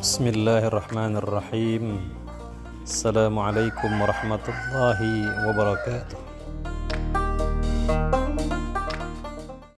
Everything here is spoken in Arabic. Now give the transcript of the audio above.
بسم الله الرحمن الرحيم. السلام عليكم ورحمة الله وبركاته.